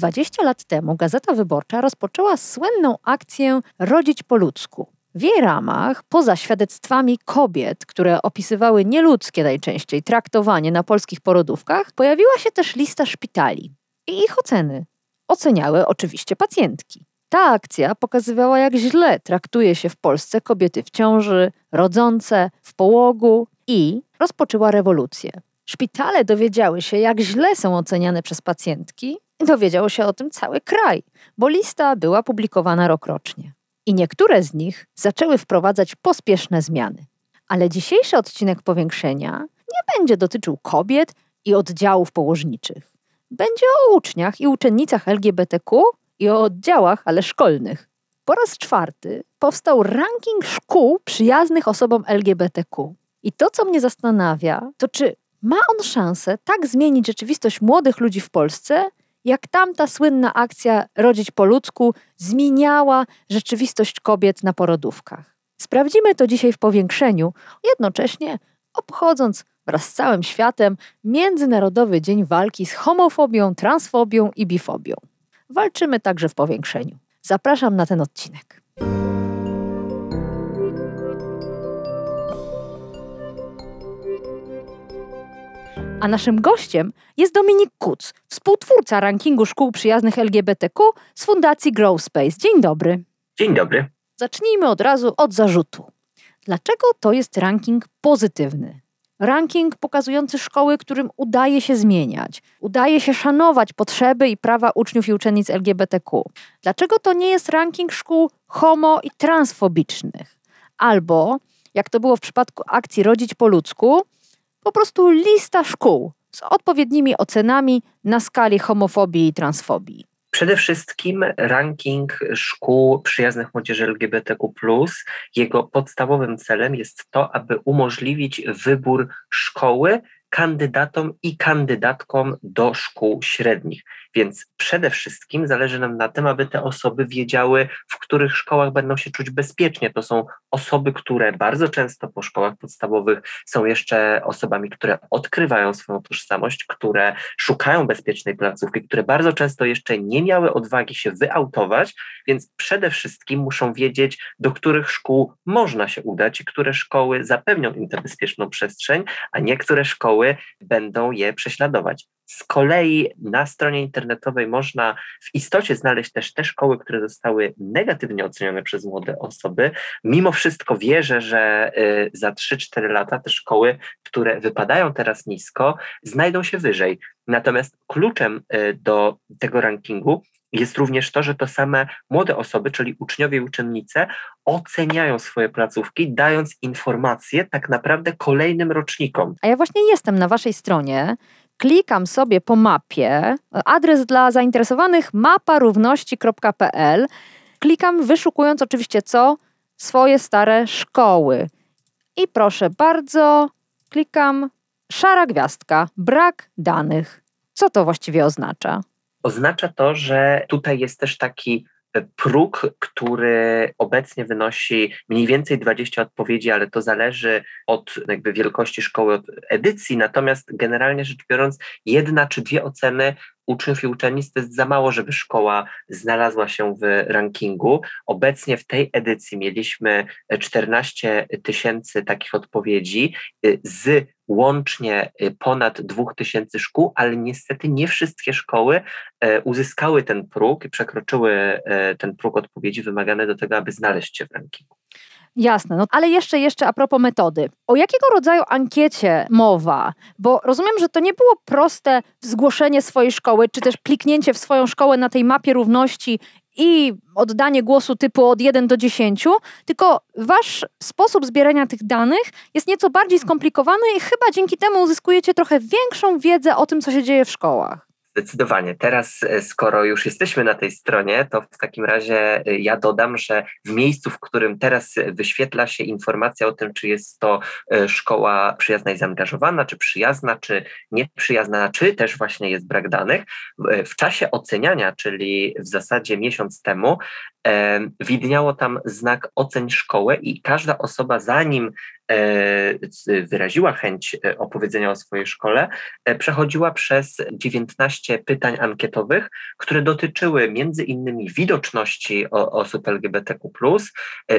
20 lat temu Gazeta Wyborcza rozpoczęła słynną akcję Rodzić po ludzku. W jej ramach, poza świadectwami kobiet, które opisywały nieludzkie najczęściej traktowanie na polskich porodówkach, pojawiła się też lista szpitali i ich oceny. Oceniały oczywiście pacjentki. Ta akcja pokazywała, jak źle traktuje się w Polsce kobiety w ciąży, rodzące, w połogu i rozpoczęła rewolucję. Szpitale dowiedziały się, jak źle są oceniane przez pacjentki Dowiedział się o tym cały kraj, bo lista była publikowana rokrocznie. I niektóre z nich zaczęły wprowadzać pospieszne zmiany. Ale dzisiejszy odcinek powiększenia nie będzie dotyczył kobiet i oddziałów położniczych. Będzie o uczniach i uczennicach LGBTQ i o oddziałach, ale szkolnych. Po raz czwarty powstał ranking szkół przyjaznych osobom LGBTQ. I to, co mnie zastanawia, to czy ma on szansę tak zmienić rzeczywistość młodych ludzi w Polsce, jak tamta słynna akcja Rodzić po ludzku zmieniała rzeczywistość kobiet na porodówkach. Sprawdzimy to dzisiaj w powiększeniu, jednocześnie obchodząc wraz z całym światem Międzynarodowy Dzień Walki z homofobią, transfobią i bifobią. Walczymy także w powiększeniu. Zapraszam na ten odcinek. A naszym gościem jest Dominik Kuc, współtwórca rankingu szkół przyjaznych LGBTQ z Fundacji Grow Space. Dzień dobry. Dzień dobry. Zacznijmy od razu od zarzutu. Dlaczego to jest ranking pozytywny? Ranking pokazujący szkoły, którym udaje się zmieniać, udaje się szanować potrzeby i prawa uczniów i uczennic LGBTQ. Dlaczego to nie jest ranking szkół homo i transfobicznych? Albo, jak to było w przypadku akcji Rodzić po ludzku, po prostu lista szkół z odpowiednimi ocenami na skali homofobii i transfobii. Przede wszystkim ranking szkół przyjaznych młodzieży LGBTQ. Jego podstawowym celem jest to, aby umożliwić wybór szkoły kandydatom i kandydatkom do szkół średnich. Więc przede wszystkim zależy nam na tym, aby te osoby wiedziały, w których szkołach będą się czuć bezpiecznie. To są osoby, które bardzo często po szkołach podstawowych są jeszcze osobami, które odkrywają swoją tożsamość, które szukają bezpiecznej placówki, które bardzo często jeszcze nie miały odwagi się wyautować, więc przede wszystkim muszą wiedzieć, do których szkół można się udać i które szkoły zapewnią im tę bezpieczną przestrzeń, a niektóre szkoły będą je prześladować. Z kolei na stronie internetowej można w istocie znaleźć też te szkoły, które zostały negatywnie ocenione przez młode osoby. Mimo wszystko wierzę, że y, za 3-4 lata te szkoły, które wypadają teraz nisko, znajdą się wyżej. Natomiast kluczem y, do tego rankingu jest również to, że to same młode osoby, czyli uczniowie i uczennice, oceniają swoje placówki, dając informacje tak naprawdę kolejnym rocznikom. A ja właśnie jestem na Waszej stronie klikam sobie po mapie, adres dla zainteresowanych maparówności.pl, klikam wyszukując oczywiście co? Swoje stare szkoły. I proszę bardzo, klikam szara gwiazdka, brak danych. Co to właściwie oznacza? Oznacza to, że tutaj jest też taki próg, który obecnie wynosi mniej więcej 20 odpowiedzi, ale to zależy od jakby wielkości szkoły, od edycji, natomiast generalnie rzecz biorąc jedna czy dwie oceny uczniów i uczennic to jest za mało, żeby szkoła znalazła się w rankingu. Obecnie w tej edycji mieliśmy 14 tysięcy takich odpowiedzi z łącznie ponad 2000 szkół, ale niestety nie wszystkie szkoły e, uzyskały ten próg i przekroczyły e, ten próg odpowiedzi wymagany do tego, aby znaleźć się w rankingu. Jasne, no ale jeszcze, jeszcze a propos metody. O jakiego rodzaju ankiecie mowa? Bo rozumiem, że to nie było proste zgłoszenie swojej szkoły, czy też kliknięcie w swoją szkołę na tej mapie równości i oddanie głosu typu od 1 do 10, tylko wasz sposób zbierania tych danych jest nieco bardziej skomplikowany i chyba dzięki temu uzyskujecie trochę większą wiedzę o tym, co się dzieje w szkołach. Zdecydowanie. Teraz, e, skoro już jesteśmy na tej stronie, to w takim razie e, ja dodam, że w miejscu, w którym teraz wyświetla się informacja o tym, czy jest to e, szkoła przyjazna i zaangażowana, czy przyjazna, czy nieprzyjazna, czy też właśnie jest brak danych, w czasie oceniania, czyli w zasadzie miesiąc temu, widniało tam znak oceń szkoły i każda osoba, zanim e, wyraziła chęć e, opowiedzenia o swojej szkole, e, przechodziła przez 19 pytań ankietowych, które dotyczyły między innymi widoczności osób LGBTQ,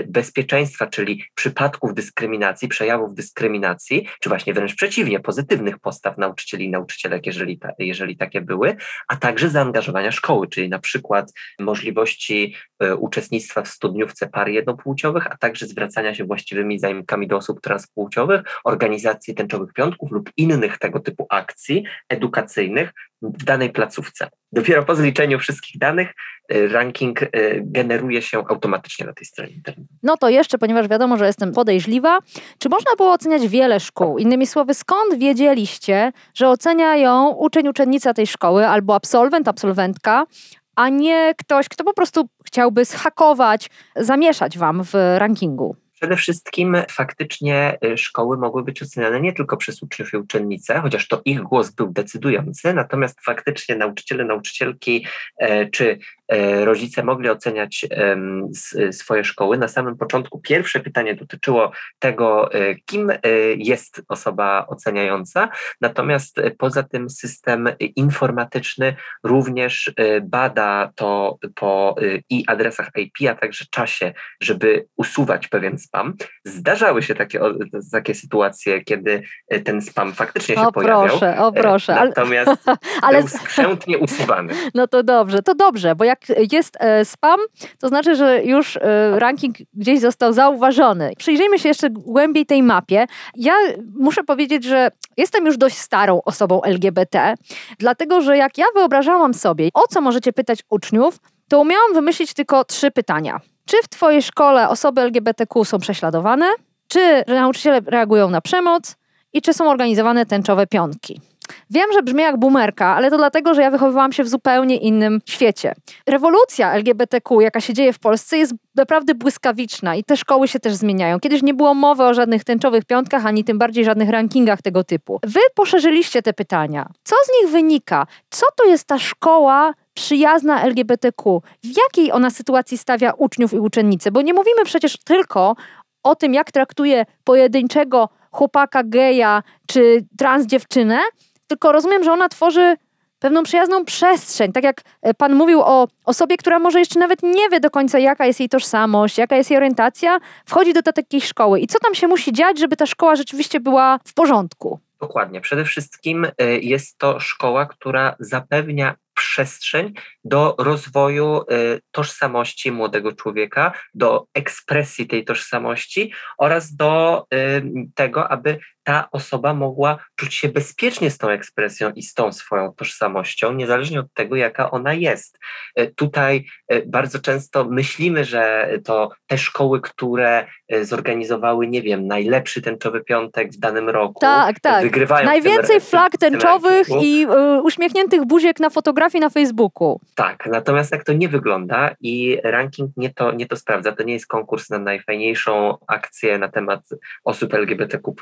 bezpieczeństwa, czyli przypadków dyskryminacji, przejawów dyskryminacji, czy właśnie wręcz przeciwnie, pozytywnych postaw nauczycieli i nauczycielek, jeżeli, ta, jeżeli takie były, a także zaangażowania szkoły, czyli na przykład możliwości uczestnictwa w studniówce par jednopłciowych, a także zwracania się właściwymi zajmkami do osób transpłciowych, organizacji tęczowych piątków lub innych tego typu akcji edukacyjnych w danej placówce. Dopiero po zliczeniu wszystkich danych y, ranking y, generuje się automatycznie na tej stronie internetowej. No to jeszcze, ponieważ wiadomo, że jestem podejrzliwa, czy można było oceniać wiele szkół? Innymi słowy, skąd wiedzieliście, że ocenia ją uczeń, uczennica tej szkoły albo absolwent, absolwentka, a nie ktoś, kto po prostu chciałby zhakować, zamieszać wam w rankingu. Przede wszystkim faktycznie y, szkoły mogły być oceniane nie tylko przez uczniów i uczennice, chociaż to ich głos był decydujący, natomiast faktycznie nauczyciele, nauczycielki e, czy rodzice mogli oceniać swoje szkoły. Na samym początku pierwsze pytanie dotyczyło tego, e, kim jest osoba oceniająca, natomiast poza tym system informatyczny również bada to po i adresach IP, a także czasie, żeby usuwać pewien spam. Zdarzały się takie, takie sytuacje, kiedy e, ten spam faktycznie się o, pojawiał. Proszę, o e, proszę. Natomiast ale... był skrzętnie usuwany. No to dobrze, to dobrze, bo jak jest e, spam, to znaczy, że już ranking gdzieś został zauważony. Przyjrzyjmy się jeszcze głębiej tej mapie. Ja muszę powiedzieć, że jestem już dość starą osobą LGBT, dlatego że jak ja wyobrażałam sobie, o co możecie pytać uczniów, to umiałam wymyślić tylko trzy pytania. Czy w Twojej szkole osoby LGBTQ są prześladowane? Czy nauczyciele reagują na przemoc? I czy są organizowane tęczowe pionki? Wiem, że brzmi jak bumerka, ale to dlatego, że ja wychowywałam się w zupełnie innym świecie. Rewolucja LGBTQ, jaka się dzieje w Polsce, jest naprawdę błyskawiczna i te szkoły się też zmieniają. Kiedyś nie było mowy o żadnych tęczowych piątkach, ani tym bardziej żadnych rankingach tego typu. Wy poszerzyliście te pytania. Co z nich wynika? Co to jest ta szkoła przyjazna LGBTQ? W jakiej ona sytuacji stawia uczniów i uczennice? Bo nie mówimy przecież tylko o tym, jak traktuje pojedynczego chłopaka geja czy trans dziewczynę, tylko rozumiem, że ona tworzy pewną przyjazną przestrzeń. Tak jak e, Pan mówił o osobie, która może jeszcze nawet nie wie do końca, jaka jest jej tożsamość, jaka jest jej orientacja, wchodzi do takiej szkoły. I co tam się musi dziać, żeby ta szkoła rzeczywiście była w porządku? Dokładnie. Przede wszystkim e, jest to szkoła, która zapewnia przestrzeń do rozwoju y, tożsamości młodego człowieka, do ekspresji tej tożsamości oraz do tego, aby ta osoba mogła czuć się bezpiecznie z tą ekspresją i z tą swoją tożsamością, niezależnie od tego, jaka ona jest. E, tutaj e, bardzo często myślimy, że to te szkoły, które e, zorganizowały, nie wiem, najlepszy tęczowy piątek w danym roku, tak, tak. wygrywają. Najwięcej tym, flag tęczowych i y, uśmiechniętych buziek na fotografii na Facebooku. Tak, natomiast tak to nie wygląda i ranking nie to, nie to sprawdza. To nie jest konkurs na najfajniejszą akcję na temat osób LGBTQ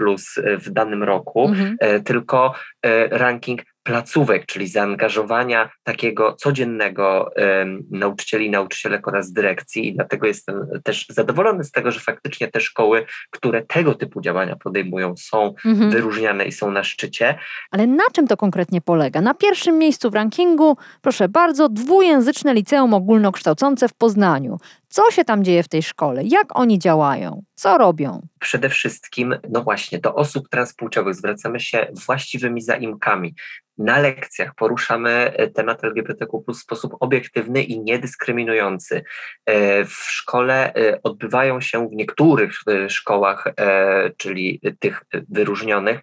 w danym roku, mhm. E, tylko e, ranking placówek, czyli zaangażowania takiego codziennego nauczycieli nauczycielek oraz dyrekcji i dlatego jestem też zadowolony z tego, że faktycznie te szkoły, które tego typu działania podejmują są mhm. wyróżniane i są na szczycie. Ale na czym to konkretnie polega? Na pierwszym miejscu w rankingu, proszę bardzo, dwujęzyczne liceum ogólnokształcące w Poznaniu. Co się tam dzieje w tej szkole? Jak oni działają? Co robią? Przede wszystkim, no właśnie, do osób transpłciowych zwracamy się właściwymi zaimkami. Na lekcjach poruszamy e, temat LGBTQ w sposób obiektywny i niedyskryminujący. E, w szkole e, odbywają się w niektórych szkołach, czyli tych wyróżnionych,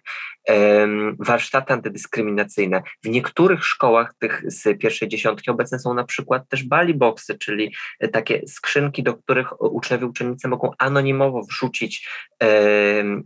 warsztaty antydyskryminacyjne. W niektórych szkołach tych z pierwszej dziesiątki obecne są na przykład też bali boxy, czyli takie skrzynki, do których uczniowie uczennice mogą anonimowo wrzucić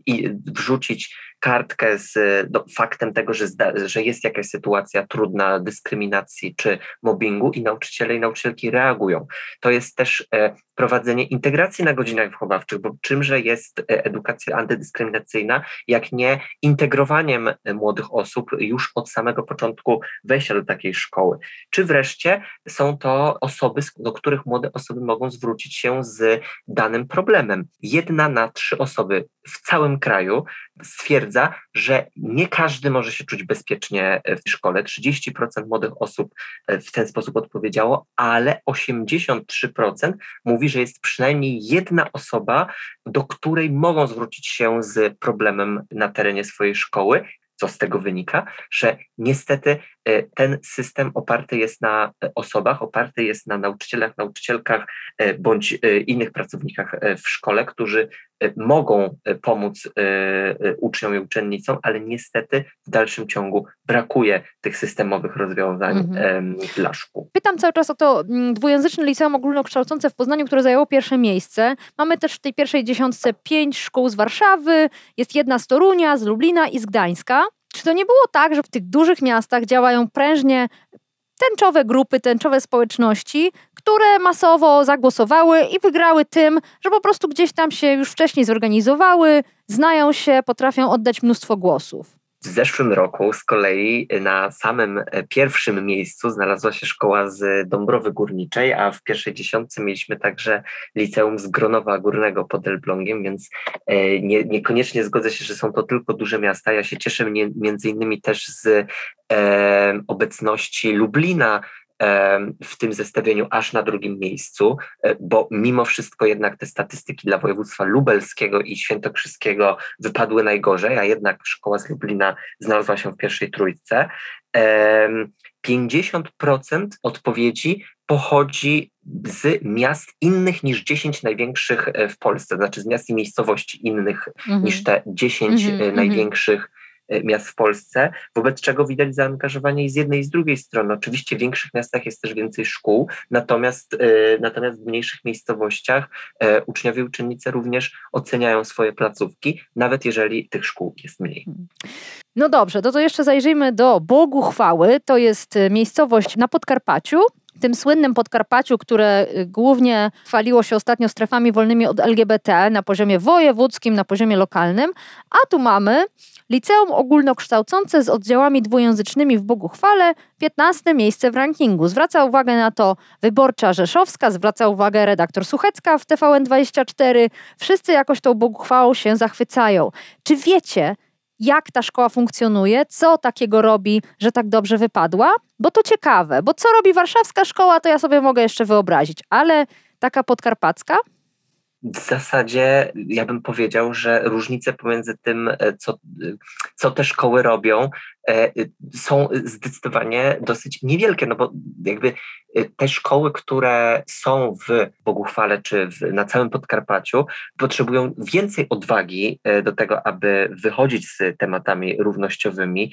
i wrzucić kartkę z no, faktem tego, że, zda, że jest jakaś sytuacja trudna, dyskryminacji czy mobbingu i nauczyciele i nauczycielki reagują. To jest też e, prowadzenie integracji na godzinach wychowawczych, bo czymże jest e, edukacja antydyskryminacyjna, jak nie integrowaniem e, młodych osób już od samego początku wejścia do takiej szkoły. Czy wreszcie są to osoby, do których młode osoby mogą zwrócić się z danym problemem. Jedna na trzy osoby w całym kraju stwierdza, że nie każdy może się czuć bezpiecznie w szkole. 30% młodych osób e, w ten sposób odpowiedziało, ale 83% mówi, że jest przynajmniej jedna osoba, do której mogą zwrócić się z problemem na terenie swojej szkoły co z tego wynika, że niestety e, ten system oparty jest na e, osobach, oparty jest na nauczycielach, nauczycielkach e, bądź innych pracownikach w szkole, którzy mogą pomóc uczniom i uczennicom, ale niestety w dalszym ciągu brakuje tych systemowych rozwiązań mhm. dla szkół. Pytam cały czas o to mm, dwujęzyczne liceum ogólnokształcące w Poznaniu, które zajęło pierwsze miejsce. Mamy też w tej pierwszej dziesiątce pięć szkół z Warszawy, jest jedna z Torunia, z Lublina i z Gdańska. Czy to nie było tak, że w tych dużych miastach działają prężnie tęczowe grupy, tęczowe społeczności, które masowo zagłosowały i wygrały tym, że po prostu gdzieś tam się już wcześniej zorganizowały, znają się, potrafią oddać mnóstwo głosów. W zeszłym roku z kolei na samym e, pierwszym miejscu znalazła się szkoła z Dąbrowy Górniczej, a w pierwszej dziesiątce mieliśmy także liceum z Gronowa Górnego pod Elblągiem, więc e, nie, niekoniecznie zgodzę się, że są to tylko duże miasta. Ja się cieszę między innymi też z e, obecności Lublina, w tym zestawieniu aż na drugim miejscu, e, bo mimo wszystko jednak te statystyki dla województwa lubelskiego i świętokrzyskiego wypadły najgorzej, a jednak szkoła z Lublina znalazła się w pierwszej trójce. 50% odpowiedzi pochodzi z miast innych niż 10 największych e, w Polsce, znaczy z miast i miejscowości innych mhm. niż te 10 mm -hmm, największych E, miast w Polsce, wobec czego widać zaangażowanie i z jednej i z drugiej strony. Oczywiście w większych miastach jest też więcej szkół, natomiast, e, natomiast w mniejszych miejscowościach e, uczniowie i uczennice również oceniają swoje placówki, nawet jeżeli tych szkół jest mniej. Hmm. No dobrze, to, to jeszcze zajrzyjmy do Bogu Chwały. To jest miejscowość na Podkarpaciu, tym słynnym Podkarpaciu, które głównie chwaliło się ostatnio strefami wolnymi od LGBT na poziomie wojewódzkim, na poziomie lokalnym, a tu mamy Liceum ogólnokształcące z oddziałami dwujęzycznymi w Boguchwale 15 miejsce w rankingu. Zwraca uwagę na to Wyborcza Rzeszowska, zwraca uwagę redaktor Suchecka w TVN24. Wszyscy jakoś tą Boguchwałą się zachwycają. Czy wiecie, jak ta szkoła funkcjonuje, co takiego robi, że tak dobrze wypadła? Bo to ciekawe, bo co robi warszawska szkoła, to ja sobie mogę jeszcze wyobrazić, ale taka podkarpacka? w zasadzie ja bym powiedział, że różnice pomiędzy tym, e, co, co te szkoły robią, e, są zdecydowanie dosyć niewielkie, no bo jakby e, te szkoły, które są w Boguchwale czy w, na całym Podkarpaciu, potrzebują więcej odwagi do tego, aby wychodzić z tematami równościowymi,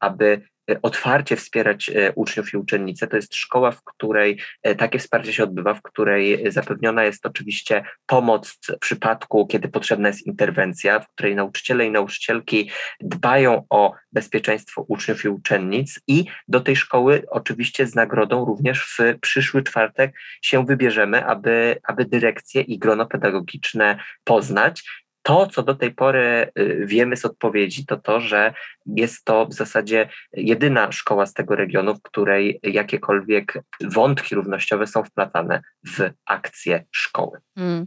aby E, otwarcie wspierać e, uczniów i uczennice. To jest szkoła, w której e, takie wsparcie się odbywa, w której zapewniona jest oczywiście pomoc w przypadku, kiedy potrzebna jest interwencja, w której nauczyciele i nauczycielki dbają o bezpieczeństwo uczniów i uczennic i do tej szkoły oczywiście z nagrodą również w przyszły czwartek się wybierzemy, aby, aby dyrekcję i grono pedagogiczne poznać to, co do tej pory y, wiemy z odpowiedzi, to to, że jest to w zasadzie jedyna szkoła z tego regionu, w której jakiekolwiek wątki równościowe są wplatane w akcje szkoły. Hmm.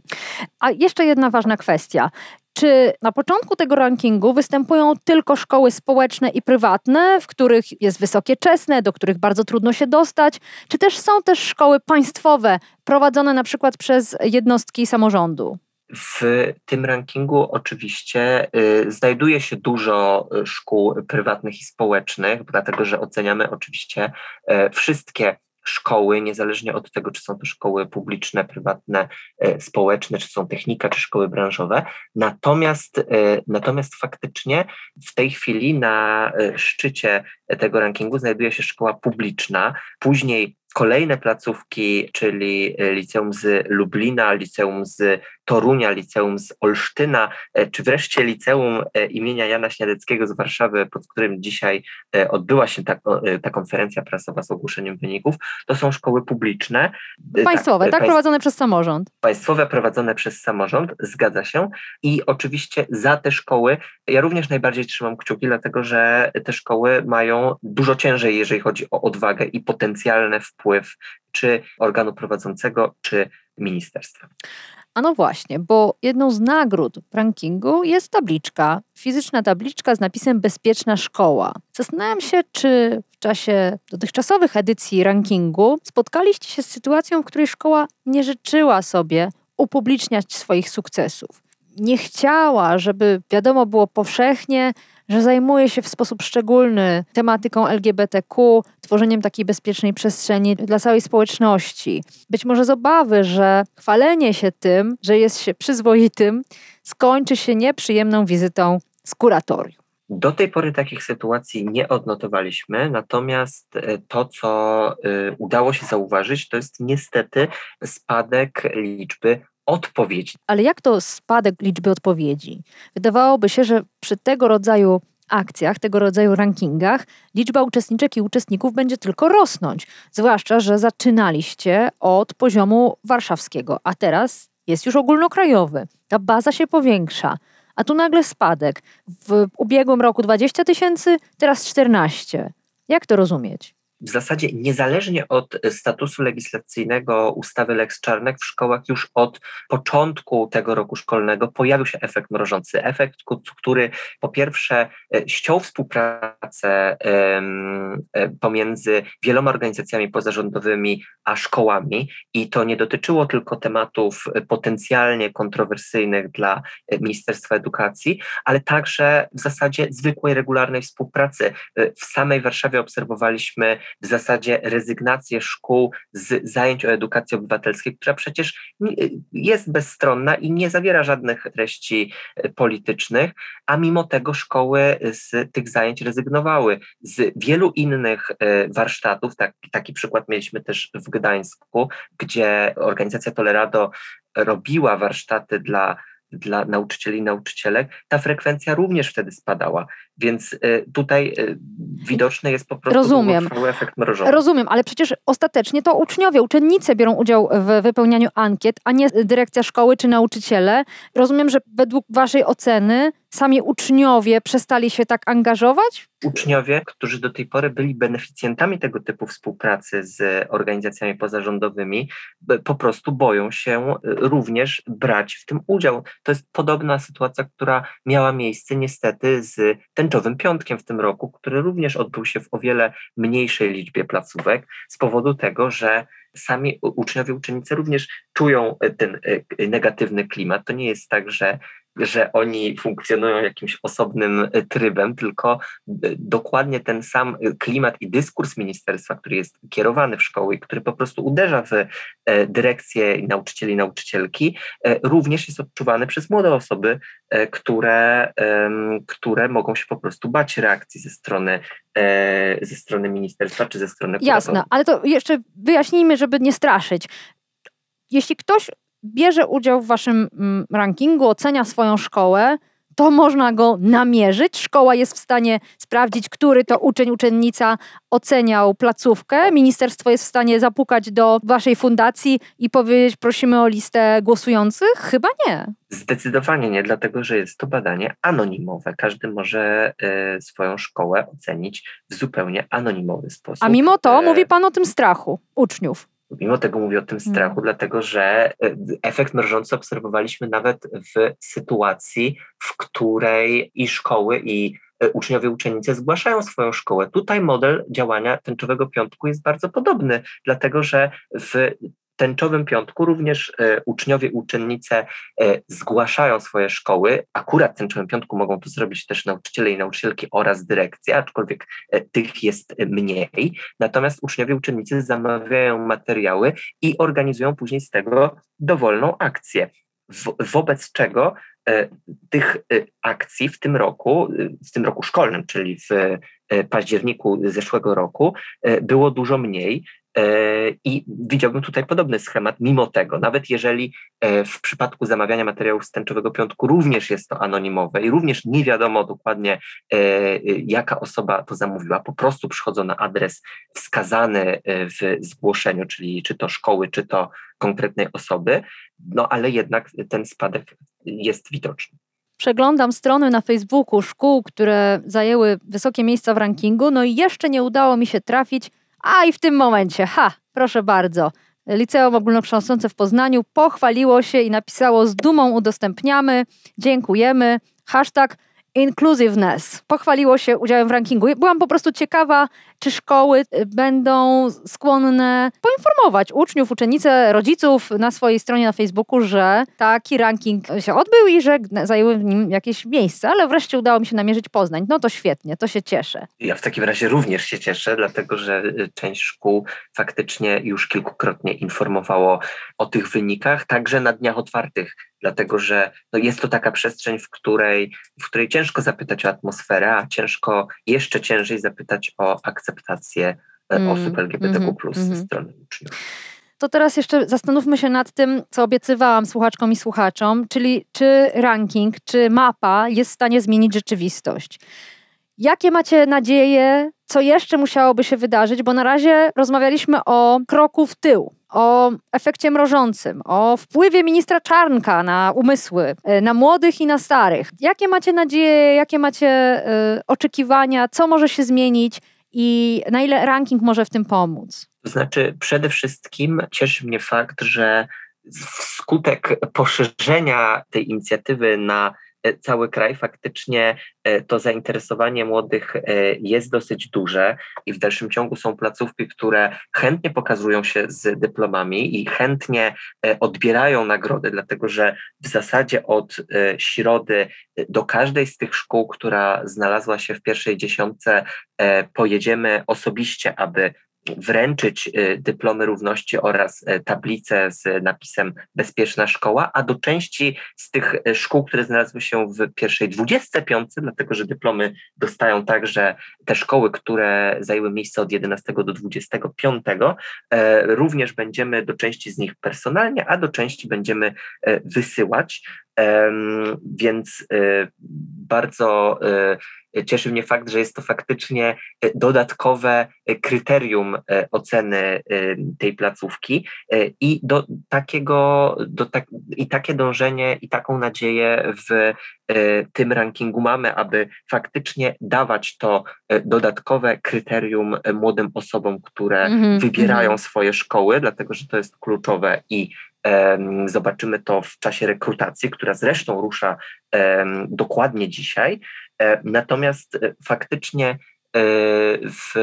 A jeszcze jedna ważna kwestia. Czy na początku tego rankingu występują tylko szkoły społeczne i prywatne, w których jest wysokie czesne, do których bardzo trudno się dostać, czy też są też szkoły państwowe prowadzone na przykład przez jednostki samorządu? W tym rankingu oczywiście y, znajduje się dużo y, szkół prywatnych i społecznych, dlatego że oceniamy oczywiście y, wszystkie szkoły, niezależnie od tego, czy są to szkoły publiczne, prywatne, społeczne, czy są technika, czy szkoły branżowe. Natomiast, natomiast faktycznie w tej chwili na szczycie tego rankingu znajduje się szkoła publiczna, później kolejne placówki, czyli liceum z Lublina, liceum z Torunia, liceum z Olsztyna, e, czy wreszcie liceum e, imienia Jana Śniadeckiego z Warszawy, pod którym dzisiaj e, odbyła się ta, ta konferencja prasowa z ogłoszeniem wyników, to są szkoły publiczne. Państwowe, tak, tak prowadzone przez samorząd. Państwowe, prowadzone przez samorząd, zgadza się. I oczywiście za te szkoły ja również najbardziej trzymam kciuki, dlatego że te szkoły mają dużo ciężej, jeżeli chodzi o odwagę i potencjalny wpływ czy organu prowadzącego, czy ministerstwa. A no właśnie, bo jedną z nagród w rankingu jest tabliczka, fizyczna tabliczka z napisem Bezpieczna Szkoła. Zastanawiam się, czy w czasie dotychczasowych edycji rankingu spotkaliście się z sytuacją, w której szkoła nie życzyła sobie upubliczniać swoich sukcesów. Nie chciała, żeby wiadomo było powszechnie, że zajmuje się w sposób szczególny tematyką LGBTQ, tworzeniem takiej bezpiecznej przestrzeni dla całej społeczności. Być może z obawy, że chwalenie się tym, że jest się przyzwoitym, skończy się nieprzyjemną wizytą z kuratorium. Do tej pory takich sytuacji nie odnotowaliśmy, natomiast e, to, co e, udało się zauważyć, to jest niestety spadek liczby odpowiedzi. Ale jak to spadek liczby odpowiedzi? Wydawałoby się, że przy tego rodzaju akcjach, tego rodzaju rankingach, liczba uczestniczek i uczestników będzie tylko rosnąć. Zwłaszcza, że zaczynaliście od poziomu warszawskiego, a teraz jest już ogólnokrajowy. Ta baza się powiększa. A tu nagle spadek. W ubiegłym roku 20 tysięcy, teraz 14. Jak to rozumieć? W zasadzie niezależnie od statusu legislacyjnego ustawy Lex Czarnek w szkołach już od początku tego roku szkolnego pojawił się efekt mrożący. Efekt, który po pierwsze e, ściął współpracę e, pomiędzy wieloma organizacjami pozarządowymi a szkołami i to nie dotyczyło tylko tematów potencjalnie kontrowersyjnych dla e, Ministerstwa Edukacji, ale także w zasadzie zwykłej, regularnej współpracy. W samej Warszawie obserwowaliśmy w zasadzie rezygnację szkół z zajęć o edukacji obywatelskiej, która przecież jest bezstronna i nie zawiera żadnych treści e, politycznych, a mimo tego szkoły z tych zajęć rezygnowały. Z wielu innych e, warsztatów, tak, taki przykład mieliśmy też w Gdańsku, gdzie organizacja Tolerado robiła warsztaty dla dla nauczycieli i nauczycielek, ta frekwencja również wtedy spadała. Więc y, tutaj y, widoczny jest po prostu Rozumiem. efekt mrożony. Rozumiem, ale przecież ostatecznie to uczniowie, uczennice biorą udział w wypełnianiu ankiet, a nie dyrekcja szkoły czy nauczyciele. Rozumiem, że według waszej oceny sami uczniowie przestali się tak angażować? Uczniowie, którzy do tej pory byli beneficjentami tego typu współpracy z organizacjami pozarządowymi, po prostu boją się y, również brać w tym udział. To jest podobna sytuacja, która miała miejsce niestety z tęczowym piątkiem w tym roku, który również odbył się w o wiele mniejszej liczbie placówek z powodu tego, że sami uczniowie, uczennice również czują ten y, negatywny klimat. To nie jest tak, że że oni funkcjonują jakimś osobnym e, trybem, tylko e, dokładnie ten sam e, klimat i dyskurs ministerstwa, który jest kierowany w szkoły i który po prostu uderza w dyrekcję nauczycieli i nauczycielki, również jest odczuwany przez młode osoby, które, które mogą się po prostu bać reakcji ze strony, ze strony ministerstwa czy ze strony Jasne, ale to jeszcze wyjaśnijmy, żeby nie straszyć. Jeśli ktoś bierze udział w waszym mm, rankingu, ocenia swoją szkołę, to można go namierzyć. Szkoła jest w stanie sprawdzić, który to uczeń, uczennica oceniał placówkę. Ministerstwo jest w stanie zapukać do waszej fundacji i powiedzieć, prosimy o listę głosujących? Chyba nie. Zdecydowanie nie, dlatego że jest to badanie anonimowe. Każdy może y, swoją szkołę ocenić w zupełnie anonimowy sposób. A mimo to e... mówi pan o tym strachu uczniów. Mimo tego mówię o tym mm. strachu, mm. dlatego że e, efekt mrożący obserwowaliśmy nawet w sytuacji, w której i szkoły, i e, uczniowie, uczennice zgłaszają swoją szkołę. Tutaj model działania tęczowego piątku jest bardzo podobny, dlatego że w tęczowym piątku również e, uczniowie uczennice e, zgłaszają swoje szkoły. Akurat w tęczowym piątku mogą to zrobić też nauczyciele i nauczycielki oraz dyrekcja, aczkolwiek e, tych jest mniej. Natomiast uczniowie i uczennice zamawiają materiały i organizują później z tego dowolną akcję. Wo wobec czego tych akcji w tym roku, w tym roku szkolnym, czyli w październiku zeszłego roku, było dużo mniej I widziałbym tutaj podobny schemat, mimo tego, nawet jeżeli w przypadku zamawiania materiałów z tęczowego piątku również jest to anonimowe i również nie wiadomo dokładnie, jaka osoba to zamówiła, po prostu przychodzą na adres wskazany w zgłoszeniu, czyli czy to szkoły, czy to konkretnej osoby, no ale jednak ten spadek jest widoczny. Przeglądam strony na Facebooku szkół, które zajęły wysokie miejsca w rankingu, no i jeszcze nie udało mi się trafić, a i w tym momencie, ha, proszę bardzo, Liceum Ogólnokształcące w Poznaniu pochwaliło się i napisało z dumą udostępniamy, dziękujemy, hashtag inclusiveness. Pochwaliło się udziałem w rankingu. Byłam po prostu ciekawa, czy szkoły y, będą skłonne poinformować uczniów, uczennice, rodziców na swojej stronie na Facebooku, że taki ranking się odbył i że zajęły w nim jakieś miejsce, ale wreszcie udało mi się namierzyć Poznań. No to świetnie, to się cieszę. Ja w takim razie również się cieszę, dlatego że y, część szkół faktycznie już kilkukrotnie informowało o tych wynikach, także na dniach otwartych dlatego że no jest to taka przestrzeń, w której, w której ciężko zapytać o atmosferę, a ciężko, jeszcze ciężej zapytać o akceptację mm, osób LGBTQ mm, ze mm. strony uczniów. To teraz jeszcze zastanówmy się nad tym, co obiecywałam słuchaczkom i słuchaczom, czyli czy ranking, czy mapa jest w stanie zmienić rzeczywistość. Jakie macie nadzieje, co jeszcze musiałoby się wydarzyć? Bo na razie rozmawialiśmy o kroku w tył, o efekcie mrożącym, o wpływie ministra Czarnka na umysły, e, na młodych i na starych. Jakie macie nadzieje, jakie macie y, oczekiwania, co może się zmienić i na ile ranking może w tym pomóc? To znaczy, przede wszystkim cieszy mnie fakt, że wskutek poszerzenia tej inicjatywy na cały kraj, faktycznie e, to zainteresowanie młodych e, jest dosyć duże i w dalszym ciągu są placówki, które chętnie pokazują się z dyplomami i chętnie odbierają nagrody, dlatego że w zasadzie od środy do każdej z tych szkół, która znalazła się w pierwszej dziesiątce, pojedziemy osobiście, aby wręczyć y, dyplomy równości oraz y, tablice z napisem Bezpieczna Szkoła, a do części z tych y, szkół, które znalazły się w pierwszej 25, dlatego że dyplomy dostają także te szkoły, które zajęły miejsce od 11 do 25, e, również będziemy do części z nich personalnie, a do części będziemy e, wysyłać. Więc bardzo Cieszy mnie fakt, że jest to faktycznie e, dodatkowe kryterium oceny tej placówki i do takiego, do tak, i takie dążenie i taką nadzieję w tym rankingu mamy, aby faktycznie dawać to dodatkowe kryterium młodym osobom, które mm -hmm, wybierają -hmm. swoje szkoły, dlatego że to jest kluczowe i Zobaczymy to w czasie rekrutacji, która zresztą rusza dokładnie dzisiaj. E, natomiast e, faktycznie e, w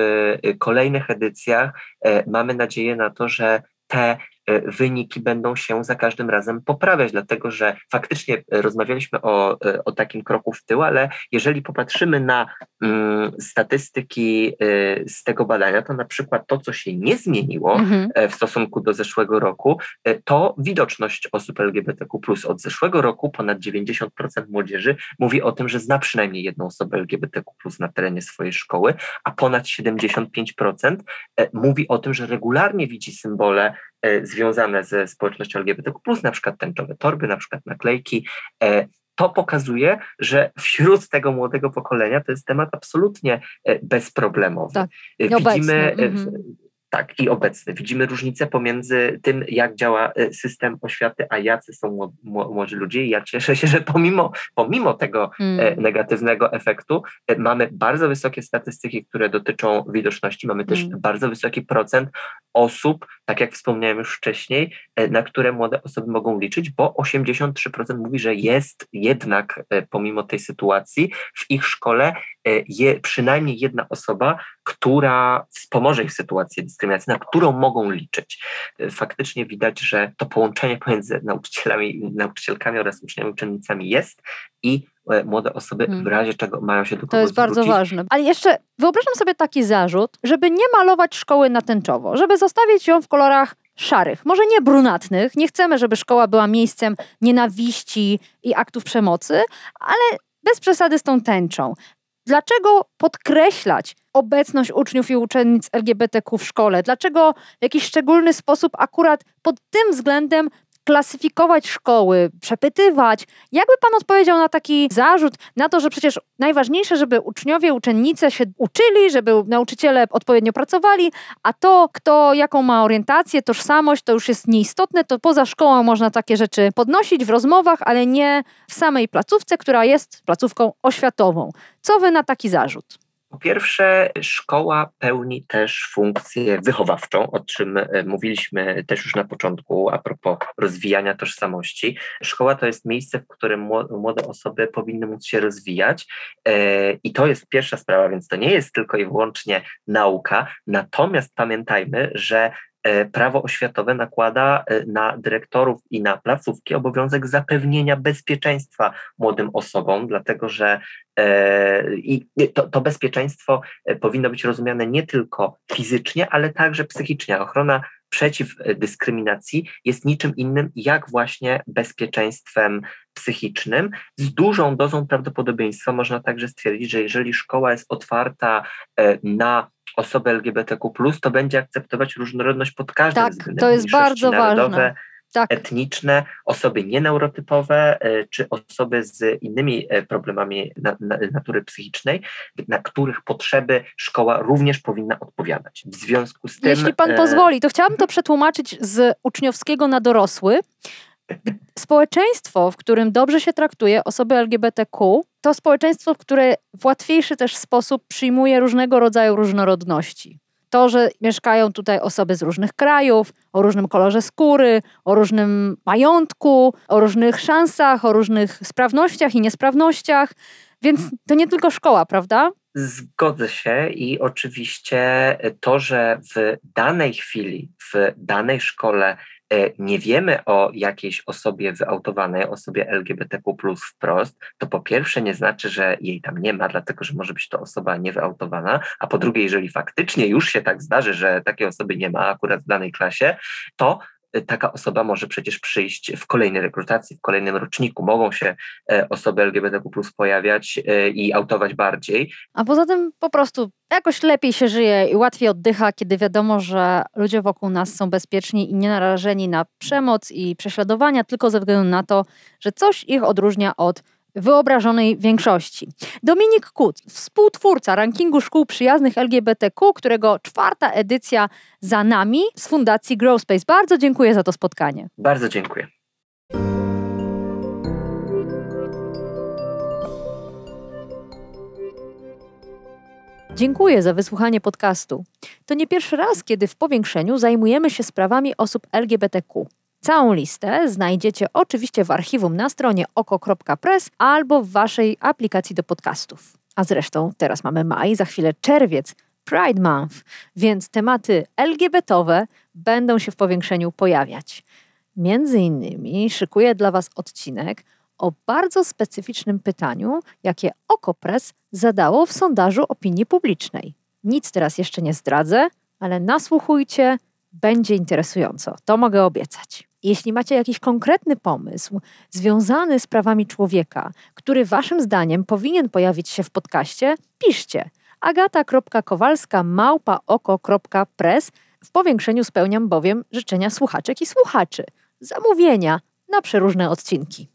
kolejnych edycjach mamy nadzieję na to, że te wyniki będą się za każdym razem poprawiać, dlatego że faktycznie rozmawialiśmy o, e, o takim kroku w tył, ale jeżeli popatrzymy na mm, statystyki y, z tego badania, to na przykład to, co się nie zmieniło mhm. w stosunku do zeszłego roku, to widoczność osób LGBTQ. Od zeszłego roku ponad 90% młodzieży mówi o tym, że zna przynajmniej jedną osobę LGBTQ na terenie swojej szkoły, a ponad 75% mówi o tym, że regularnie widzi symbole E, związane ze społecznością LGBTQ+, na przykład tęczowe torby, na przykład naklejki, e, to pokazuje, że wśród tego młodego pokolenia to jest temat absolutnie e, bezproblemowy. Tak, Widzimy, mhm. Tak, i obecny. Widzimy różnicę pomiędzy tym, jak działa e, system oświaty, a jacy są młodzi ludzie. I ja cieszę się, że pomimo, pomimo tego mm. negatywnego efektu e, mamy bardzo wysokie statystyki, które dotyczą widoczności. Mamy też mm. bardzo wysoki procent osób, tak jak wspomniałem już wcześniej, na które młode osoby mogą liczyć, bo 83% mówi, że jest jednak pomimo tej sytuacji w ich szkole je, przynajmniej jedna osoba, która wspomoże ich w sytuacji dyskryminacji, na którą mogą liczyć. Faktycznie widać, że to połączenie pomiędzy nauczycielami, nauczycielkami oraz uczniami, uczennicami jest i e, młode osoby w hmm. razie czego mają się do kogoś To jest zwrócić. bardzo ważne. Ale jeszcze wyobrażam sobie taki zarzut, żeby nie malować szkoły na tęczowo, żeby zostawić ją w kolorach szarych, może nie brunatnych. Nie chcemy, żeby szkoła była miejscem nienawiści i aktów przemocy, ale bez przesady z tą tęczą Dlaczego podkreślać obecność uczniów i uczennic LGBTQ w szkole? Dlaczego w jakiś szczególny sposób akurat pod tym względem klasyfikować szkoły, przepytywać. Jakby pan odpowiedział na taki zarzut, na to, że przecież najważniejsze, żeby uczniowie, uczennice się uczyli, żeby nauczyciele odpowiednio pracowali, a to, kto jaką ma orientację, tożsamość, to już jest nieistotne, to poza szkołą można takie rzeczy podnosić w rozmowach, ale nie w samej placówce, która jest placówką oświatową. Co wy na taki zarzut? Po pierwsze, szkoła pełni też funkcję wychowawczą, o czym e, mówiliśmy też już na początku, a propos rozwijania tożsamości. Szkoła to jest miejsce, w którym młode osoby powinny móc się rozwijać e, i to jest pierwsza sprawa, więc to nie jest tylko i wyłącznie nauka. Natomiast pamiętajmy, że prawo oświatowe nakłada e, na dyrektorów i na placówki obowiązek zapewnienia bezpieczeństwa młodym osobom, dlatego że e, i to, to bezpieczeństwo powinno być rozumiane nie tylko fizycznie, ale także psychicznie. Ochrona przeciw dyskryminacji jest niczym innym jak właśnie bezpieczeństwem psychicznym. Z dużą dozą prawdopodobieństwa można także stwierdzić, że jeżeli szkoła jest otwarta na osoby LGBTQ, to będzie akceptować różnorodność pod każdym tak, względem. To jest bardzo ważne. Tak. etniczne, osoby nieneurotypowe, e, czy osoby z innymi e, problemami natury psychicznej, na których potrzeby szkoła również powinna odpowiadać. W związku z tym. Jeśli pan e, pozwoli, to chciałabym to przetłumaczyć z uczniowskiego na dorosły. Społeczeństwo, w którym dobrze się traktuje osoby LGBTQ, to społeczeństwo, które w łatwiejszy też sposób przyjmuje różnego rodzaju różnorodności. To, że mieszkają tutaj osoby z różnych krajów, o różnym kolorze skóry, o różnym majątku, o różnych szansach, o różnych sprawnościach i niesprawnościach. Więc to nie tylko szkoła, prawda? Zgodzę się i oczywiście to, że w danej chwili, w danej szkole nie wiemy o jakiejś osobie wyautowanej, osobie LGBTQ wprost, to po pierwsze nie znaczy, że jej tam nie ma, dlatego że może być to osoba niewyautowana, a po drugie, jeżeli faktycznie już się tak zdarzy, że takiej osoby nie ma akurat w danej klasie, to taka osoba może przecież przyjść w kolejnej rekrutacji, w kolejnym roczniku. Mogą się e, osoby LGBTQ pojawiać e, i autować bardziej. A poza tym po prostu jakoś lepiej się żyje i łatwiej oddycha, kiedy wiadomo, że ludzie wokół nas są bezpieczni i nie narażeni na przemoc i prześladowania, tylko ze względu na to, że coś ich odróżnia od wyobrażonej większości. Dominik Kut, współtwórca rankingu szkół przyjaznych LGBTQ, którego czwarta edycja za nami z Fundacji Growspace. Bardzo dziękuję za to spotkanie. Bardzo dziękuję. Dziękuję za wysłuchanie podcastu. To nie pierwszy raz, kiedy w powiększeniu zajmujemy się sprawami osób LGBTQ. Całą listę znajdziecie oczywiście w archiwum na stronie oko.press albo w waszej aplikacji do podcastów. A zresztą teraz mamy maj, za chwilę czerwiec, Pride Month, więc tematy LGBT-owe będą się w powiększeniu pojawiać. Między innymi szykuję dla Was odcinek o bardzo specyficznym pytaniu, jakie Okopres zadało w sondażu opinii publicznej. Nic teraz jeszcze nie zdradzę, ale nasłuchujcie, będzie interesująco. To mogę obiecać. Jeśli macie jakiś konkretny pomysł związany z prawami człowieka, który waszym zdaniem powinien pojawić się w podcaście, piszcie agata.kowalska małpaoko.press. W powiększeniu spełniam bowiem życzenia słuchaczek i słuchaczy. Zamówienia na przeróżne odcinki.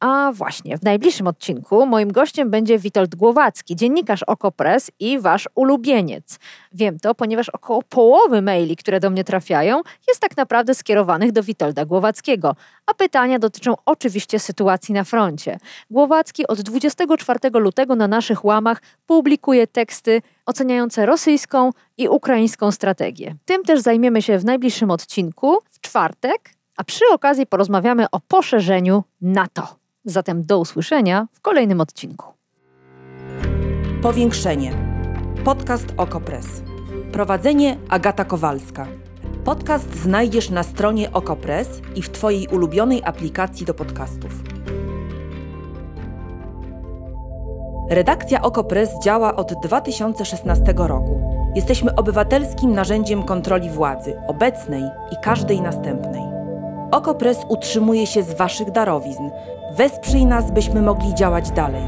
A właśnie, w najbliższym odcinku moim gościem będzie Witold Głowacki, dziennikarz Okopres i wasz ulubieniec. Wiem to, ponieważ około połowy maili, które do mnie trafiają, jest tak naprawdę skierowanych do Witolda Głowackiego, a pytania dotyczą oczywiście sytuacji na froncie. Głowacki od 24 lutego na naszych łamach publikuje teksty oceniające rosyjską i ukraińską strategię. Tym też zajmiemy się w najbliższym odcinku, w czwartek, a przy okazji porozmawiamy o poszerzeniu NATO. Zatem do usłyszenia w kolejnym odcinku. Powiększenie. Podcast Okopres. Prowadzenie Agata Kowalska. Podcast znajdziesz na stronie Okopres i w Twojej ulubionej aplikacji do podcastów. Redakcja Okopres działa od 2016 roku. Jesteśmy obywatelskim narzędziem kontroli władzy, obecnej i każdej następnej. Okopres utrzymuje się z Waszych darowizn, Wesprzyj nas, byśmy mogli działać dalej.